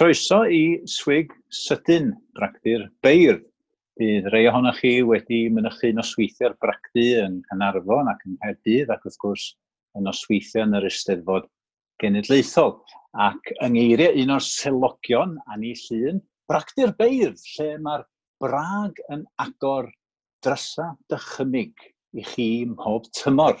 Croeso i swig sydyn bragdi'r beirdd. Bydd rei ohonoch chi wedi mynychu nosweithio'r bracdu yn Canarfon ac yn Nghaerdydd ac wrth gwrs yn nosweithio yn yr Eisteddfod Genedlaethol. Ac yng ngeiriau un o'r selogion Ani Llun, bragdi'r beirdd lle mae'r brag yn agor drysa dychymig i chi mhob tymor.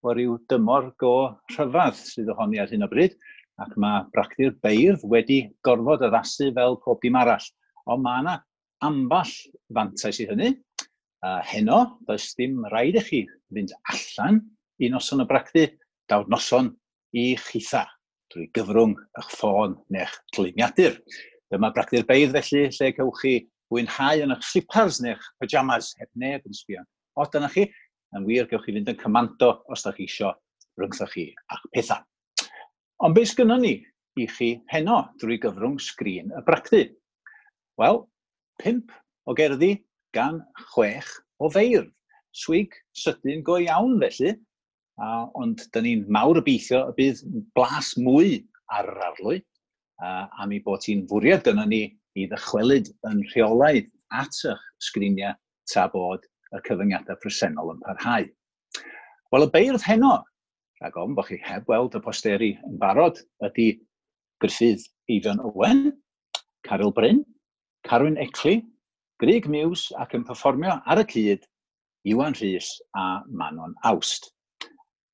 Wel, rhyw dymor go rhyfedd sydd ohoni ar hyn o bryd ac mae bracti'r beirdd wedi gorfod addasu fel pob dim arall. Ond mae yna amball fantais i hynny. Uh, heno, does dim rhaid i chi fynd allan i noson y bracti, dawd noson i chitha drwy gyfrwng eich ffôn neu'ch gliniadur. Dyma bractur beidd felly, lle cewch chi fwynhau yn eich slipars neu'ch pyjamas heb neb yn sbio. O, dyna chi, yn wir, gewch chi fynd yn comando os da chi isio rhyngthoch chi a'ch pethau. Ond beth gynnon ni i chi heno drwy gyfrwng sgrin y bracdu? Wel, pimp o gerddi gan chwech o feirdd. Swig sydyn go iawn felly, a, ond da ni'n mawr obeithio y bydd blas mwy ar yr arlwy, a, a mi bod ti'n fwriad gyda ni i ddychwelyd yn rheolaidd at eich sgriniau tra bod y cyfyngiadau presennol yn parhau. Wel, y beirdd heno ac ofn bod chi heb weld y posteri yn barod ydy Griffith Ifan Owen, Caryl Bryn, Carwyn Ecli, Greg Mews ac yn perfformio ar y cyd Iwan Rhys a Manon Awst.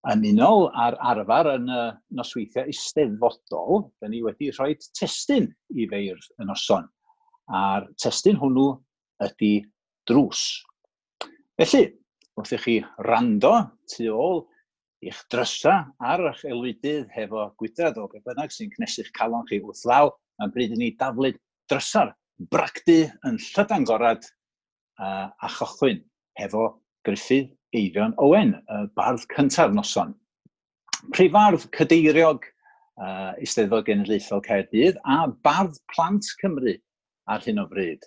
Yn unol ar arfer yn y nosweithiau eisteddfodol, da ni wedi rhoi testyn i feirdd y noson. A'r testyn hwnnw ydy drws. Felly, wrth i chi rando tu ôl i'ch drysa ar eich elwydydd hefo gwydrad o beth bynnag sy'n cnesu'ch calon chi wrth law, mae'n bryd i ni daflud drysar, bragdu yn llydan gorad uh, a chochwyn hefo Griffith Eifion Owen, y bardd cyntaf noson. Prifardd cydeiriog uh, Eisteddfod Genedlaethol Caerdydd a bardd plant Cymru ar hyn o bryd.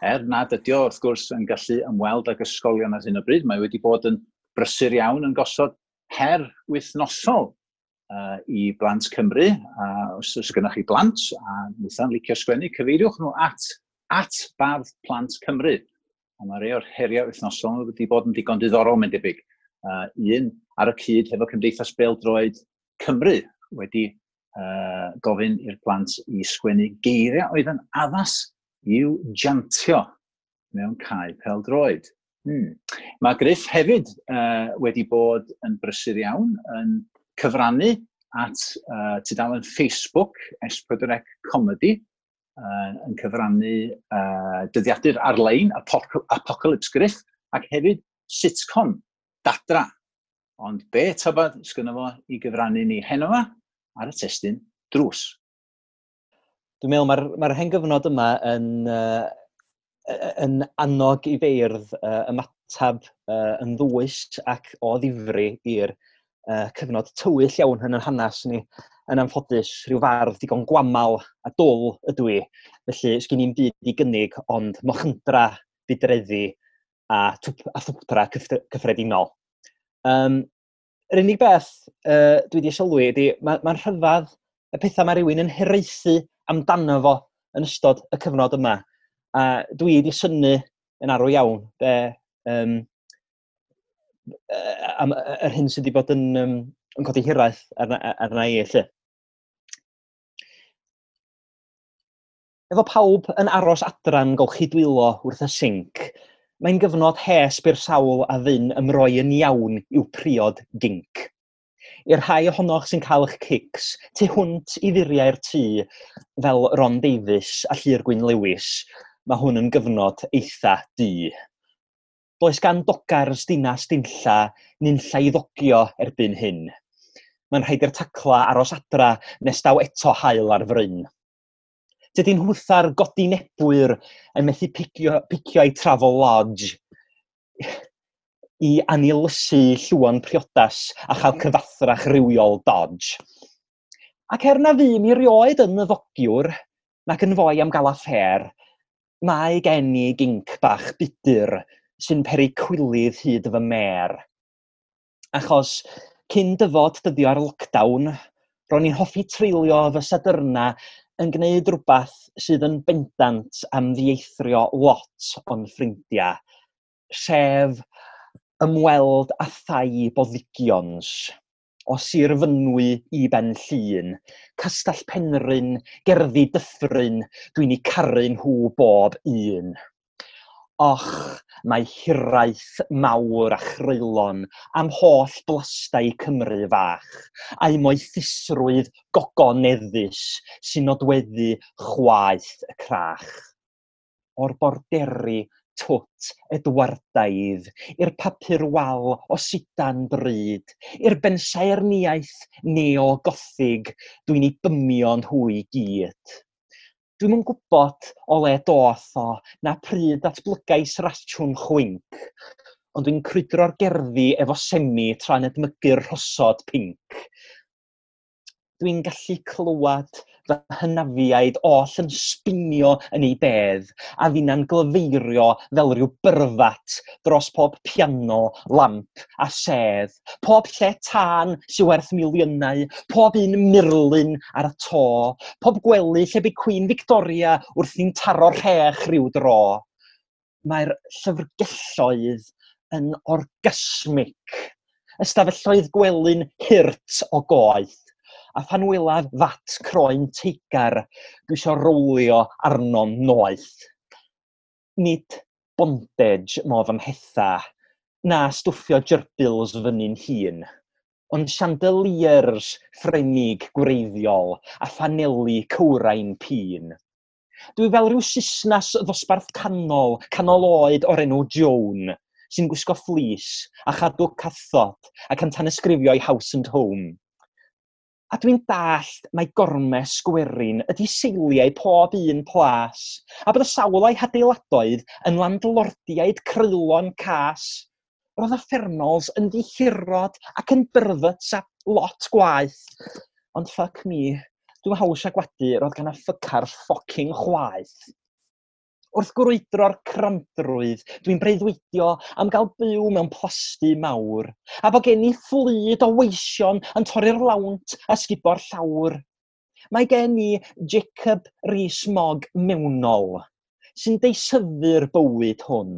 Er nad ydy o, wrth gwrs, yn gallu ymweld ag ysgolion ar hyn o bryd, mae wedi bod yn brysur iawn yn gosod her wythnosol uh, i Blant Cymru. A os oes gennych chi blant, a wnaethon licio sgwennu, cyfeiriwch nhw at, at bardd Plant Cymru. A mae rei o'r heriau wythnosol wedi bod yn ddigon diddorol, mae'n debyg. Uh, un ar y cyd hefo Cymdeithas Beldroed Cymru wedi uh, gofyn i'r plant i sgwennu geiriau oedd yn addas i'w jantio mewn cae peldroed. Hmm. Mae Griff hefyd uh, wedi bod yn brysur iawn yn cyfrannu at uh, tudalen Facebook S4C Comedy uh, yn cyfrannu uh, dyddiadur ar-lein Apocalypse Griff ac hefyd sitcom Dadra. Ond be tybad sgynno fo i gyfrannu ni heno yma ar y testyn drws? Dwi'n meddwl mae'r mae, hen gyfnod yma yn, uh, yn annog i feirdd uh, ymatab uh, yn ddwys ac o ddifri i'r uh, cyfnod tywyll iawn yn yr hanes ni. Yn anffodus, rhyw fardd digon gwamal a dwl ydw i, felly sgyn i'n byd i gynnig ond mochyndra, bydreddi a, a thwpra cyffredinol. Um, yr unig beth uh, dwi wedi sylwi ydy, mae'n ma, rhyfedd y pethau mae rhywun yn hiraethu amdano fo yn ystod y cyfnod yma A dwi wedi synnu yn arw iawn be, um, am yr hyn sydd wedi bod yn, um, yn codi hiraeth arna, arna i lle. Efo pawb yn aros adran golchi dwylo wrth y sinc, mae'n gyfnod hes byr sawl a ddyn ymroi yn iawn i'w priod ginc. I'r rhai ohonoch sy'n cael eich cics, tu hwnt i ddiriau'r tŷ fel Ron Davies a Llyr Gwyn Lewis, mae hwn yn gyfnod eitha du. Does gan dogars dinas dinlla ni'n i ddogio erbyn hyn. Mae'n rhaid i'r tacla aros adra nes daw eto hael ar fryn. Dydy'n hwtha'r godi nebwyr yn methu picio, picio ei travel lodge i anilysu llwan priodas a chael cyfathrach rywiol dodge. Ac er na fi mi rioed yn y ddogiwr, nac yn fwy am gael affair, Mae gen i ginc bach budur sy'n peri cwilydd hyd fy mer. Achos cyn dyfod dyddio ar lockdown, ro'n i'n hoffi treulio fy sadyrna yn gwneud rhywbeth sydd yn bendant am ddieithrio lot o'n ffrindiau, sef ymweld â thai boddigions o Sir Fynwy i Ben Llyn, Castell Penryn, Gerddi Dyffryn, dwi'n ei caru nhw bob un. Och, mae hiraeth mawr a chreulon am holl blastau Cymru fach, a'i moethusrwydd gogoneddus sy'n nodweddu chwaeth y crach. O'r borderi twt Edwardaidd, i'r papur wal o sidan bryd, i'r bensaerniaeth neo-gothig dwi'n ei bymio nhw i gyd. Dwi'm yn gwybod o le doth o na pryd datblygais ratiwn chwinc, ond dwi'n crwydro'r gerddi efo semi tra'n edmygu'r rhosod pinc dwi'n gallu clywed fy hynafiaid oll yn sbinio yn ei bedd a ddinan glyfeirio fel rhyw byrfat dros pob piano, lamp a sedd, pob lle tân sy'n werth miliynau, pob un mirlun ar y to, pob gwely lle bu Queen Victoria wrthi'n taro rhech rhyw dro. Mae'r llyfrgelloedd yn orgasmic. Ystafelloedd gwely'n hirt o goeth a phan wylaf fat croen teigar, dwi isio rowlio arnom noeth. Nid bondage modd ymhetha, na stwffio gerbils fyny'n hun, ond chandeliers ffrenig gwreiddiol a ffanelu cywrain pîn. Dwi fel rhyw Saesnas ddosbarth canol, canol oed o'r enw Joan, sy'n gwisgo fflis a chadw cathod ac yn tanysgrifio i House and Home. A dwi'n dallt mai gormes gwerin ydy seiliau pob un plas, a bod y sawl a'i hadeiladoedd yn landlordiaid crylon cas. Roedd y ffernols yn ddihirod ac yn byrfyts a lot gwaith. Ond fuck me, dwi'n haws a gwadu roedd gan y ffycar ffocin chwaith wrth gwrwydro'r crandrwydd, dwi'n breuddwydio am gael byw mewn plasty mawr, a bod gen i fflyd o weision yn torri'r lawnt a sgubo'r llawr. Mae gen i Jacob Rees-Mogg mewnol, sy'n deisyfu'r bywyd hwn.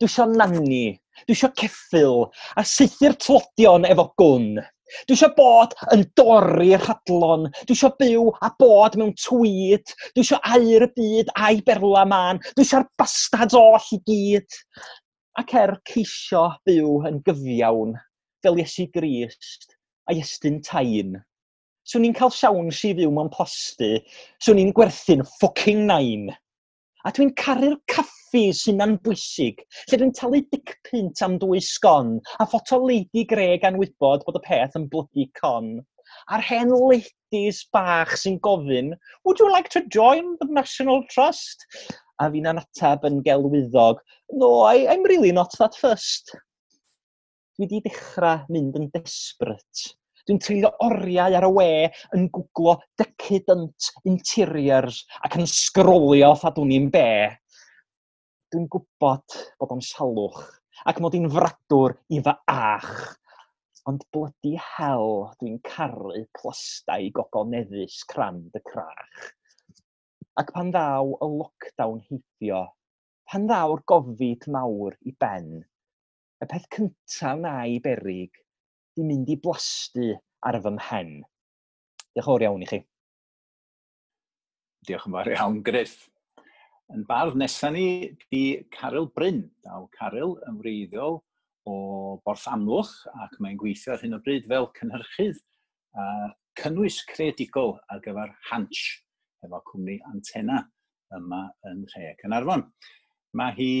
Dwi isio nani, dwi isio ceffil, a seithi'r tlodion efo gwn. Dwi eisiau bod yn dorri'r hadlon. Dwi eisiau byw a bod mewn tweed. Dwi eisiau air y byd a'i berla man. Dwi eisiau'r bastad oll i gyd. Ac er ceisio byw yn gyfiawn, fel Iesu Grist a Iestyn Tain. Swn i'n cael siawn si fyw mewn plasty, swn i'n gwerthu'n ffwcing nain. A dwi'n caru'r caffi sy'n na'n bwysig, lle dwi'n talu dicpint am dwy sgon, a ffoto Lady Greg anwybod bod y peth yn blygu con. A'r hen ladies bach sy'n gofyn, would you like to join the National Trust? A fi'n anatab yn gelwyddog, no, I, I'm really not that first. Dwi wedi dechrau mynd yn desperate Dwi'n treulio oriau ar y we yn gwglo decadent interiors ac yn sgrolio ffadwn i'n be. Dwi'n gwybod bod o'n salwch ac mod i'n fradwr i fy ach. Ond blydi hel dwi'n caru plastau gogoneddus crand y crach. Ac pan ddaw y lockdown heibio, pan ddaw'r gofid mawr i ben, y peth cyntaf na i berig wedi mynd i blastu ar fy mhen. Diolch yn fawr iawn i chi. Diolch yn fawr iawn, Griff. Yn bardd nesaf ni, di Caryl Bryn. Daw Caryl yn wreiddiol o Borth Amlwch ac mae'n gweithio ar hyn o bryd fel cynhyrchydd a cynnwys creadigol ar gyfer Hanch, efo cwmni Antena yma yn lle Cynarfon. Mae hi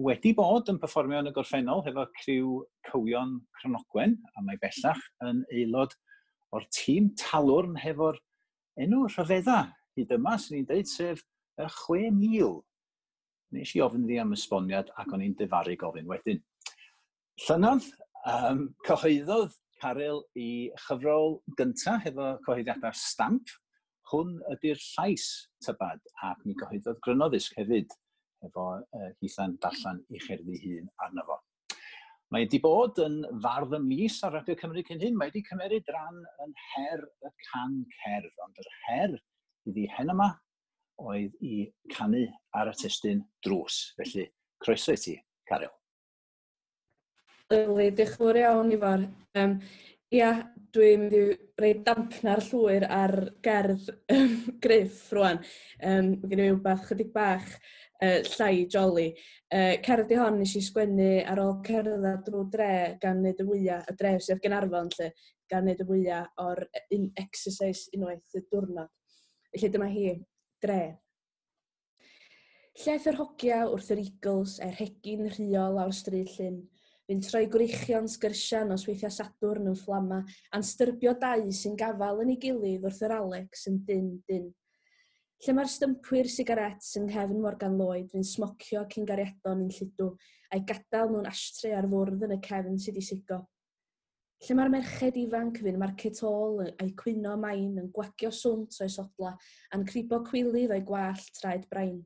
wedi bod yn perfformio yn y gorffennol hefo criw cywion Cronogwen, a mae bellach yn aelod o'r tîm talwrn hefo'r enw rhyfedda hyd yma, sy'n ni'n dweud, sef y 6,000. Nes i ofyn ddi am esboniad ac o'n i'n difaru gofyn wedyn. Llynodd, um, cyhoeddodd Caryl i chyfrol gyntaf hefo cyhoeddiadau stamp. Hwn ydy'r llais tybad ac mi gyhoeddodd grynoddysg hefyd efo uh, hithan darllen i cherddi hun arno fo. Mae wedi bod yn fardd y mis ar Radio Cymru cyn hyn, mae wedi cymeryd ran yn her y can cerdd, ond yr her iddi hen yma oedd i canu ar y testyn drws. Felly, croeso i ti, Caryl. Yli, diolch yn fawr iawn i fawr. Um, ia, dwi'n mynd i rei dampna'r llwyr ar gerdd um, griff rwan. Um, Gwyd i mi wbeth chydig bach uh, llai joli. Uh, cerdd i hon nes i sgwennu ar ôl cerdded drwy dre gan wneud y wyau, y dre sef Gynarfon lle, gan wneud y wyau o'r un exercise unwaith y diwrnod. Felly dyma hi, dre. Lleth yr hogia wrth yr Eagles, er hegin rhiol awr stryd llyn, Fy'n troi gwreichion sgyrsian os weithio sadwrn yn fflama, a'n styrbio dau sy'n gafal yn ei gilydd wrth yr Alex yn dyn-dyn. Lle mae'r stympwyr sigaret yng nghefn Morgan Lloyd yn smocio cyn gariadon yn lludw a'i gadael mewn astre ar fwrdd yn y cefn sydd i sigo. Lle mae'r merched ifanc fy'n market hall a'i cwyno main yn gwagio swnt o'i sodla a'n cribo cwilydd o'i gwallt traed brain.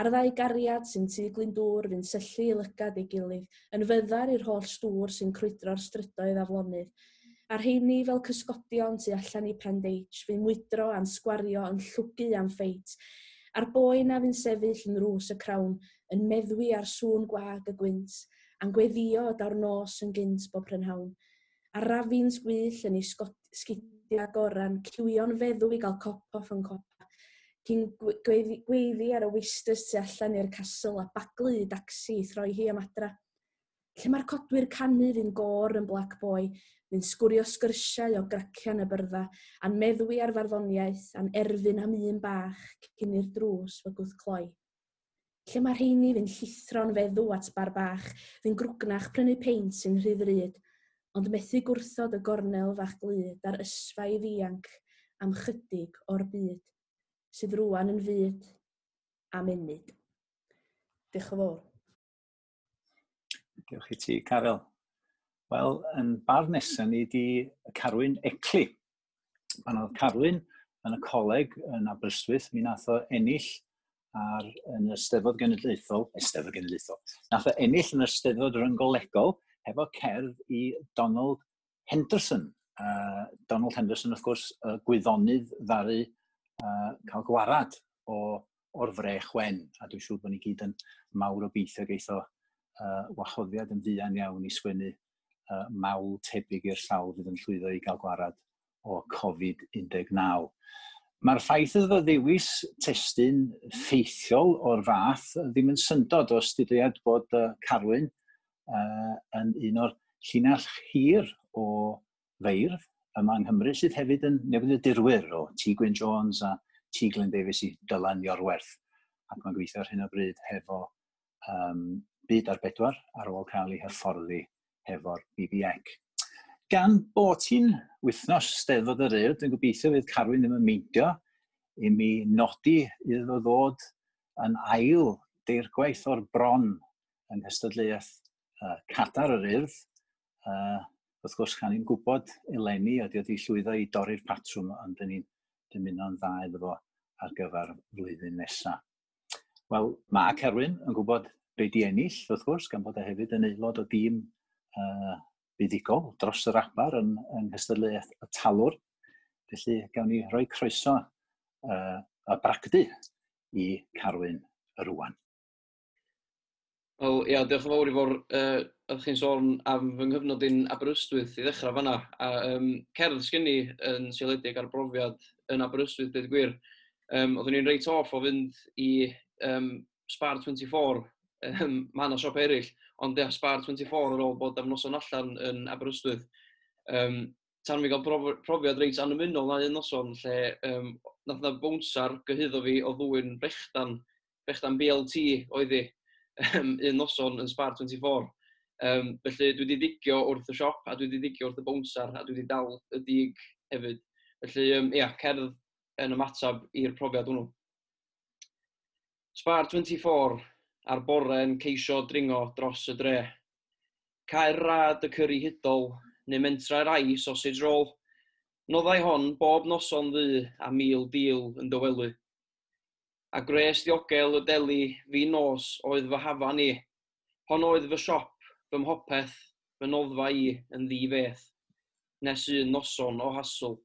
Ar ddau gariad sy'n tu glindŵr fy'n syllu i lygad ei gilydd, yn fyddar i'r holl stŵr sy'n crwydro'r strydoedd aflonydd A'r rheini fel cysgodion tu allan i Pendage, fi'n mwydro a'n sgwario yn llwgu am ffeit. A'r boi na fi'n sefyll yn rws y crawn, yn meddwi ar sŵn gwag y gwynt, a'n gweddio daw'r nos yn gynt bob prynhawn. A'r rafi'n sgwyll yn ei sgidio goran, cywio'n feddw i gael cop off yn copa. Cyn gweiddi ar y wistys tu allan i'r casl a baglu i dacsi i throi hi am adra lle mae'r codwyr canu fi'n gor yn Black Boy, fi'n sgwrio sgyrsiau o gracian y byrdda, a'n meddwi ar farddoniaeth, a'n erfyn am un bach cyn i'r drws fy gwth cloi. Lle mae'r rheini fi'n llithro'n feddw at bar bach, fi'n grwgnach prynu peint sy'n rhydd ryd, ond methu gwrthod y gornel fach glyd ar ysfau ddianc am chydig o'r byd, sydd rwan yn fyd a munud. Diolch yn fawr. Diolch i ti, Carol. Wel, yn bar nesaf ni di Carwyn Ecli. Pan oedd Carwyn yn y coleg yn Aberystwyth, mi nath o ennill ar, yn y Steddfod Genedlaethol, Esteddfod Genedlaethol, nath o ennill yn y Steddfod Ryngolegol hefo cerdd i Donald Henderson. Uh, Donald Henderson, wrth gwrs, uh, gwyddonydd ddaru uh, cael gwarad o, o'r frech wen, a dwi'n siŵr bod ni gyd yn mawr o beithio geitho uh, wahoddiad yn fuan iawn i sgwennu uh, mawl tebyg i'r llaw fydd yn llwyddo i gael gwarad o Covid-19. Mae'r ffaith iddo ddewis testyn ffeithiol o'r fath ddim yn syndod o studiad bod uh, Carwyn uh, yn un o'r llinell hir o feirdd yma yng Nghymru sydd hefyd yn newid y dirwyr o T. Gwyn Jones a T. Glyn Davies i dylan Iorwerth. Ac mae'n gweithio ar hyn o bryd hefo um, byd ar bedwar ar ôl cael ei hyfforddi hefo'r BBEC. Gan bod ti'n wythnos steddfod yr eir, dwi'n gobeithio fydd Carwyn ddim yn meindio i mi nodi iddo ddod yn ail deirgwaith o'r bron yng nghystadleuaeth uh, cadar yr urdd. Uh, wrth gwrs, chan i'n gwybod eleni ydy oedd i llwyddo i dorri'r patrwm, ond dyn ni'n dymuno'n dda iddo fo ar gyfer flwyddyn nesaf. Wel, mae Cerwyn yn gwybod be di ennill, wrth gwrs, gan bod e hefyd yn aelod o dîm uh, buddigol dros yr abar yn, yn Nghystadleuaeth y Talwr. Felly gawn ni rhoi croeso uh, a bragdu i Carwyn y Rwan. Wel, ia, diolch yn fawr i fod uh, ydych chi'n sôn am fy nghyfnod i'n Aberystwyth i ddechrau fanna. A um, cerdd sgen yn seiledig ar brofiad yn Aberystwyth, dweud gwir. Um, oeddwn i'n reit off o fynd i um, Spar 24 um, mae yna siop eraill, ond ia, Spar 24 ar ôl bod am noson allan yn Aberystwyth. Um, tan mi gael prof profiad reit anymynol na un noson, lle um, nath na bwnsar gyhyddo fi o ddwy'n brechdan, brechdan BLT oedd i, um, un noson yn Spar 24. Um, felly dwi wedi digio wrth y siop, a dwi wedi digio wrth y bwnsar, a dwi wedi dal y dig hefyd. Felly, um, ia, cerdd yn ymatab i'r profiad hwnnw. Spar 24, a'r bore yn ceisio dringo dros y dre. Caer rad y cyrru hudol, neu mentra'r ai sausage roll. Noddau hon bob noson ddu a mil dîl yn dywelu. A gres diogel y deli fi nos oedd fy hafan i. Hon oedd fy siop, fy mhopeth, fy noddfa i yn ddifeth. Nes un noson o hasl.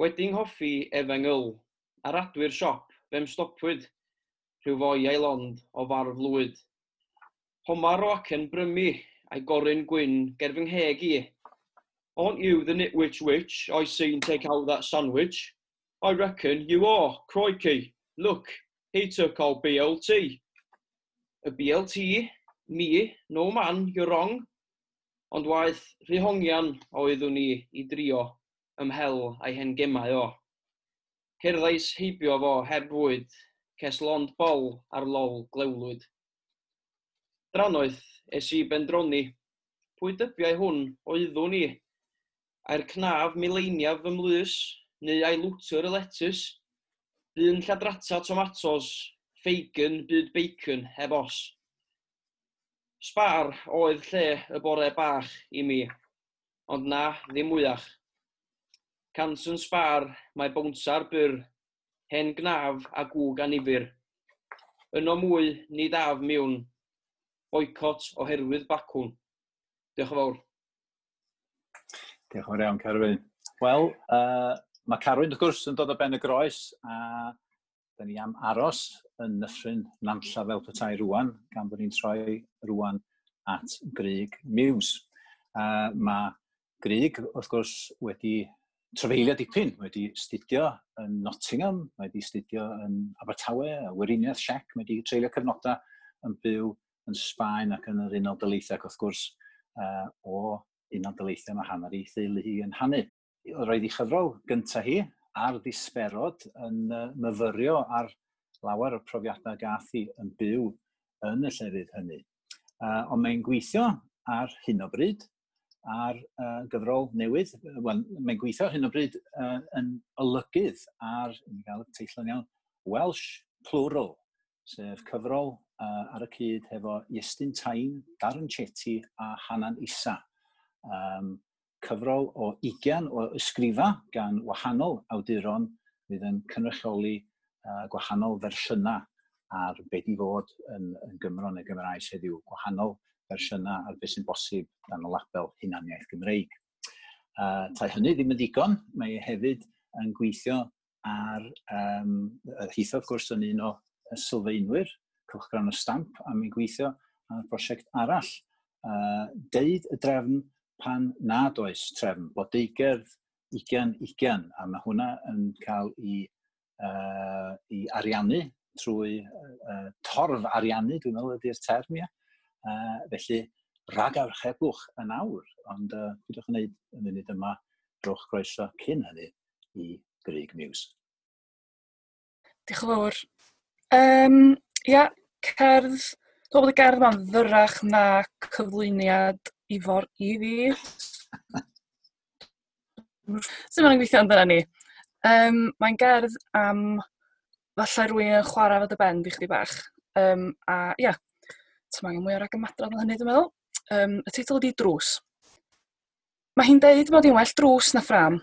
Wedi'n hoffi efengyl, nghyl, a radwy'r siop, fem stopwyd – rhyw fwy ei lond o farf lwyd. Homar o acen brymu a'i goryn gwyn ger fy ngheg i. Aren't you the nitwitch witch I seen take out that sandwich? I reckon you are, crikey. Look, he took our BLT. A BLT, me, no man, you're wrong. Ond waith rhyhongian oeddwn ni i drio ymhel a'i hen gemau o. Cerddais heibio fo heb fwyd Ces lond bol ar lol glewlwyd. Dranoeth es i bendroni, pwy dybiau hwn o ni? A'r cnaf milenia fy mlys, neu a'i lwtr y letys, Byn lladrata tomatos, ffeigen byd bacon heb os. Sbar oedd lle y bore bach i mi, ond na ddim mwyach. Cant yn sbar mae bwnsa'r byr hen gnaf a gwg anifir. Yno mwy, ni daf miwn, boicot oherwydd bacwn. Diolch yn fawr. Diolch yn fawr iawn, Carwyn. Wel, uh, mae Carwyn, wrth gwrs, yn dod o ben y groes, a da ni am aros yn nyffryn nantlla fel petai rwan, gan bod ni'n troi rwan at Grig Muse. Uh, mae Grig, wrth gwrs, wedi trafeilio dipyn. Mae wedi studio yn Nottingham, mae wedi studio yn Abertawe, a Weriniaeth Siac, mae wedi treulio cyfnodau yn byw yn Sbaen ac yn yr Unol Daleithiau, ac wrth gwrs, uh, o Unol Daleithiau mae hanner ei theulu hi yn hannu. Roedd ei chyfrol gyntaf hi ar ddisberod yn uh, myfyrio ar lawer o profiadau gath hi yn byw yn y llefydd hynny. Uh, ond mae'n gweithio ar hyn o bryd ar uh, gyfrol newydd. Wel, mae'n gweithio hyn o bryd uh, yn olygydd ar, i gael y teitl iawn, Welsh Plural, sef cyfrol uh, ar y cyd hefo Iestyn Tain, Darren Chetty a Hanan Isa. Um, cyfrol o 20 o ysgrifa gan wahanol awduron fydd yn cynrychioli uh, gwahanol fersiynau ar beth i fod yn, yn Gymro neu Gymraes heddiw, gwahanol fersiynau ar beth sy'n bosib dan y label hunaniaeth Gymreig. Uh, tai hynny ddim yn ddigon, mae e hefyd yn gweithio ar um, hitho, wrth gwrs, yn un o sylfaenwyr, cylchgran y stamp, a mi'n gweithio ar brosiect arall. Uh, deud y drefn pan nad oes trefn, bod deigerdd 20-20, a mae hwnna yn cael i, uh, i ariannu trwy uh, torf ariannu, dwi'n meddwl ydy'r term, ia. Uh, felly, ragarchebwch yn awr, ond uh, pwydwch yn gwneud yn munud yma drwch groeso cyn hynny i Grig Muse. Diolch yn fawr. Um, ia, cerdd, dwi'n bod y gerdd ma'n ddyrach na cyflwyniad i for i fi. Sut mae'n gweithio yn dyna ni? Um, mae'n gerdd am falle rwy'n chwarae fod y bend i chdi bach. Um, a ia, Mae angen mwy o ragamadrodd yn hynny, dwi'n meddwl. Um, y teitl ydi Drws. Mae hi'n deud mod i'n well drws na ffram,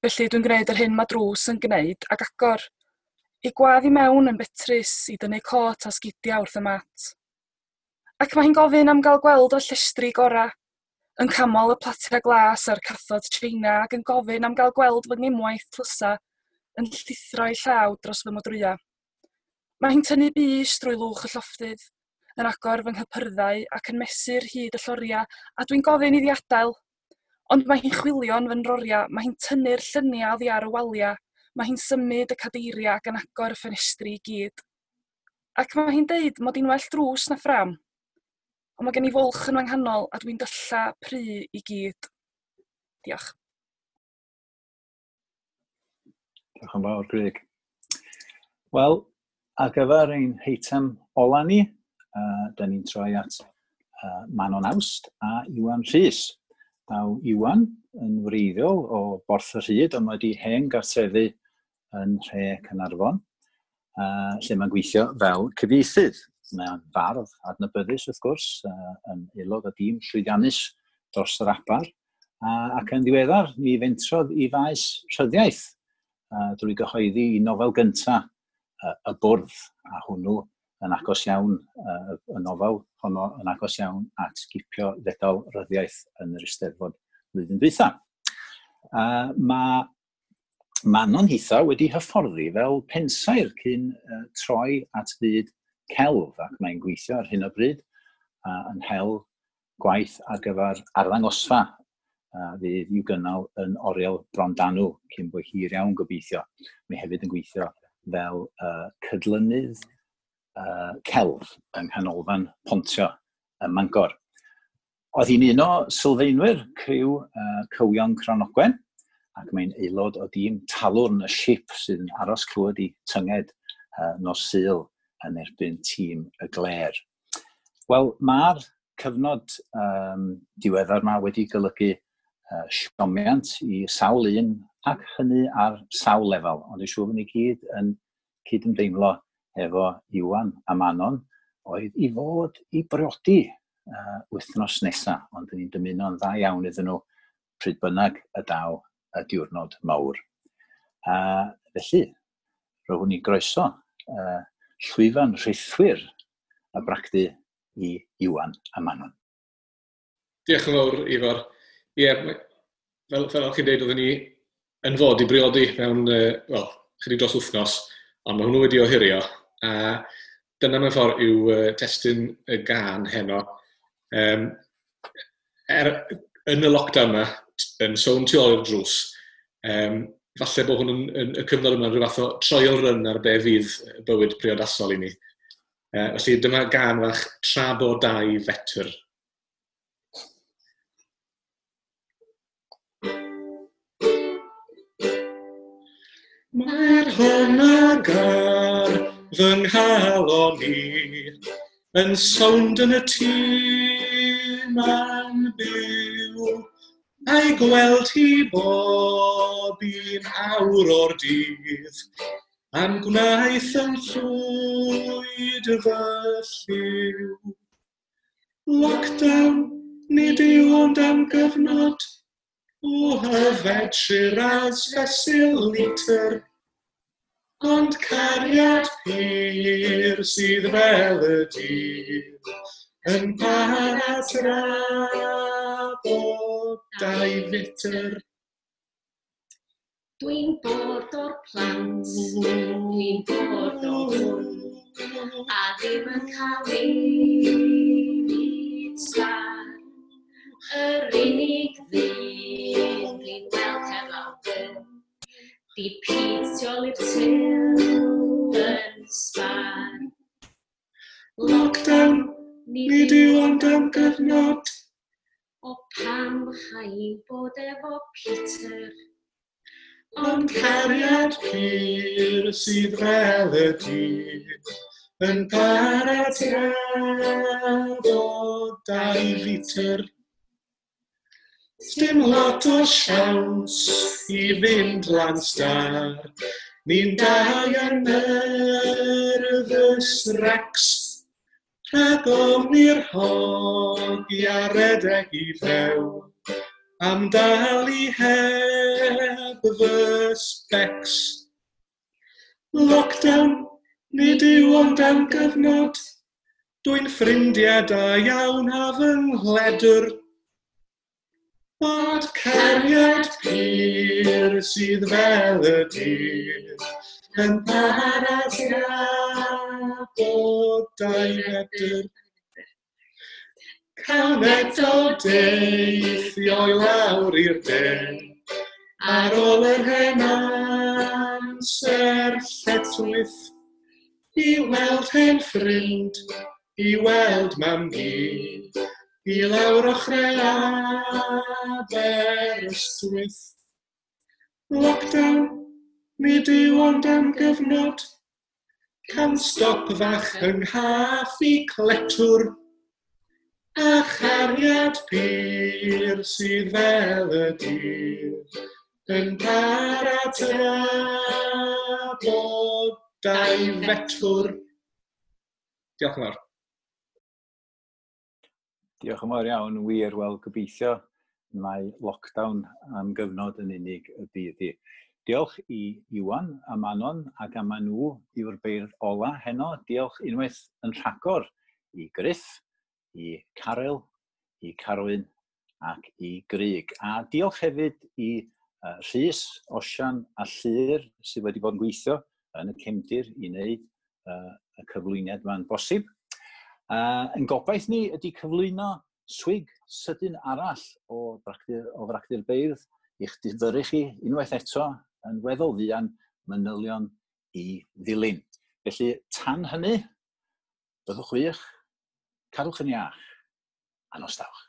felly dwi'n gwneud yr hyn mae drws yn gwneud ac agor. I gwadd i mewn yn betrus i dynnu cot a sgidiau wrth y mat. Ac mae hi'n gofyn am gael gweld o llestri gorau, yn camol y platiau glas a'r cathod China ac yn gofyn am gael gweld fy ngymwaith tlysa yn llithro i llaw dros fy modrwya. Mae hi'n tynnu bus drwy lwch y llofftydd yn agor fy nghypyrddau ac yn mesur hyd y lloria, a dwi'n gofyn iddi adael. Ond mae hi'n chwilio'n fy nroria, mae hi'n tynnu'r lluniau oddi ar y waliau, mae hi'n symud y cadeiriau ac yn agor y ffenestri i gyd. Ac mae hi'n deud mod i'n well drws na ffram, ond mae gen i fwlch yn wanghanol a dwi'n dylla pry i gyd. Diolch. Diolch yn fawr, Greg. Wel, ar gyfer ein heitem ola ni, uh, da ni'n troi at uh, Manon Awst a Iwan Rhys. Naw, Iwan yn wreiddiol o Borth y Rhyd, ond mae wedi hen gartrefu yn rhe Cynarfon, uh, lle mae'n gweithio fel cyfieithydd. Mae'n fardd adnabyddus, wrth gwrs, uh, yn aelod o dîm llwyddiannus dros yr abar, uh, ac yn ddiweddar, mi fentrodd i faes rhyddiaeth uh, drwy gyhoeddi i nofel gyntaf uh, y bwrdd, a hwnnw yn agos iawn uh, y nofel honno yn agos iawn at gipio ddedal ryddiaeth yn yr Eisteddfod flwyddyn dwytha. Uh, mae Manon Hitha wedi hyfforddi fel pensair cyn uh, troi at fyd celf ac mae'n gweithio ar hyn o bryd uh, yn hel gwaith ar gyfer arddangosfa uh, fydd i'w gynnal yn oriel Brondanw cyn bod hir iawn gobeithio. Mae hefyd yn gweithio fel uh, cydlynydd uh, celf yng nghanolfan Pontio ym Mangor. Oedd hi'n un o sylfaenwyr criw uh, cywion Cronogwen, ac mae'n aelod o dîm talwrn y ship sydd yn aros clywed i tynged uh, nos syl yn erbyn tîm y gler. Wel, mae'r cyfnod um, diweddar yma wedi golygu uh, siomiant i sawl un ac hynny ar sawl lefel, ond dwi'n siŵr bod ni gyd yn cydymdeimlo efo Iwan a Manon oedd i fod i briodi uh, wythnos nesaf, ond dyn ni'n dymuno'n dda iawn iddyn nhw pryd bynnag y daw y diwrnod mawr. A felly, roeddwn ni groeso uh, llwyfan rheithwyr a bracdu i Iwan a Manon. Diolch yn fawr, Ifor. Ie, yeah, fel, fel chi'n dweud, oeddwn ni yn fod i briodi mewn, uh, wel, chydig dros wythnos, ond mae hwnnw wedi ohirio, A dyna mewn ffordd yw uh, testyn y gan heno. Um, er, yn y lockdown yma, yn sôn tu ôl i'r drws, um, falle bod hwn yn, yn, y cyfnod yma rhyw fath o troiol ryn ar be fydd bywyd priodasol i ni. Uh, felly dyma gan fach tra bod dau fetr. Mae'r hwn y gan fy nghalon i, yn sownd yn y tŷ ma'n byw, a'i gweld hi bob un awr o'r dydd, am gwnaeth yn llwyd fy lliw. Lockdown, nid yw ond am gyfnod, o hyfed Shiraz fesul litr ond cariad pyr sydd fel y dyr yn patraf bod dau fitr. Dwi'n bod o'r plant, dwi'n bod o hwn, a ddim yn cael ei sgan. Yr unig ddydd dwi'n weld gweld Di pitio i'r tew yn sbar. Lockdown, nid yw ond am gyfnod. O pam hai bod efo Peter. Ond cariad pyr sydd fel y dydd yn paratiad o dau fitr. Dim lot o siawns i fynd lan star. Ni'n dau ar nervous rex. Rhag ofni'r hog i aredeg i fewn. Am dal i heb fy specs. Lockdown, nid yw ond am gyfnod. Dwi'n ffrindiau da iawn a fy ngledr Bod cariad pyr sydd fel y dyr yn paras na bod dau medr. Cawn eto deithio i lawr i'r den ar ôl yr hen amser lletwyth i weld hen ffrind, i weld mam gyd i lawr o chreadur ystwyth. Lockdown, mi dyw ond am gyfnod, can stop fach yng nghaff i cletwr, a chariad pyr sydd fel y dyr, yn paratad bod dau fetwr. Diolch yn fawr. Diolch yn fawr iawn, wir, wel, gobeithio mae lockdown am gyfnod yn unig y bydd i. Diolch i Iwan a Manon ac am nhw yw'r beirdd ola heno. Diolch unwaith yn rhagor i Griff, i Caryl, i Carwyn ac i Grig. A diolch hefyd i uh, Rhys, Osian a Llyr sydd wedi bod yn gweithio yn y cemdir i wneud uh, y cyflwyniad yma'n bosib. Uh, yn gobaith ni ydy cyflwyno swig sydyn arall o fractur, o fractur beirdd i'ch difyrru chi unwaith eto yn weddol ddian manylion i ddilyn. Felly, tan hynny, byddwch wych, cadwch yn iach, a nostawch.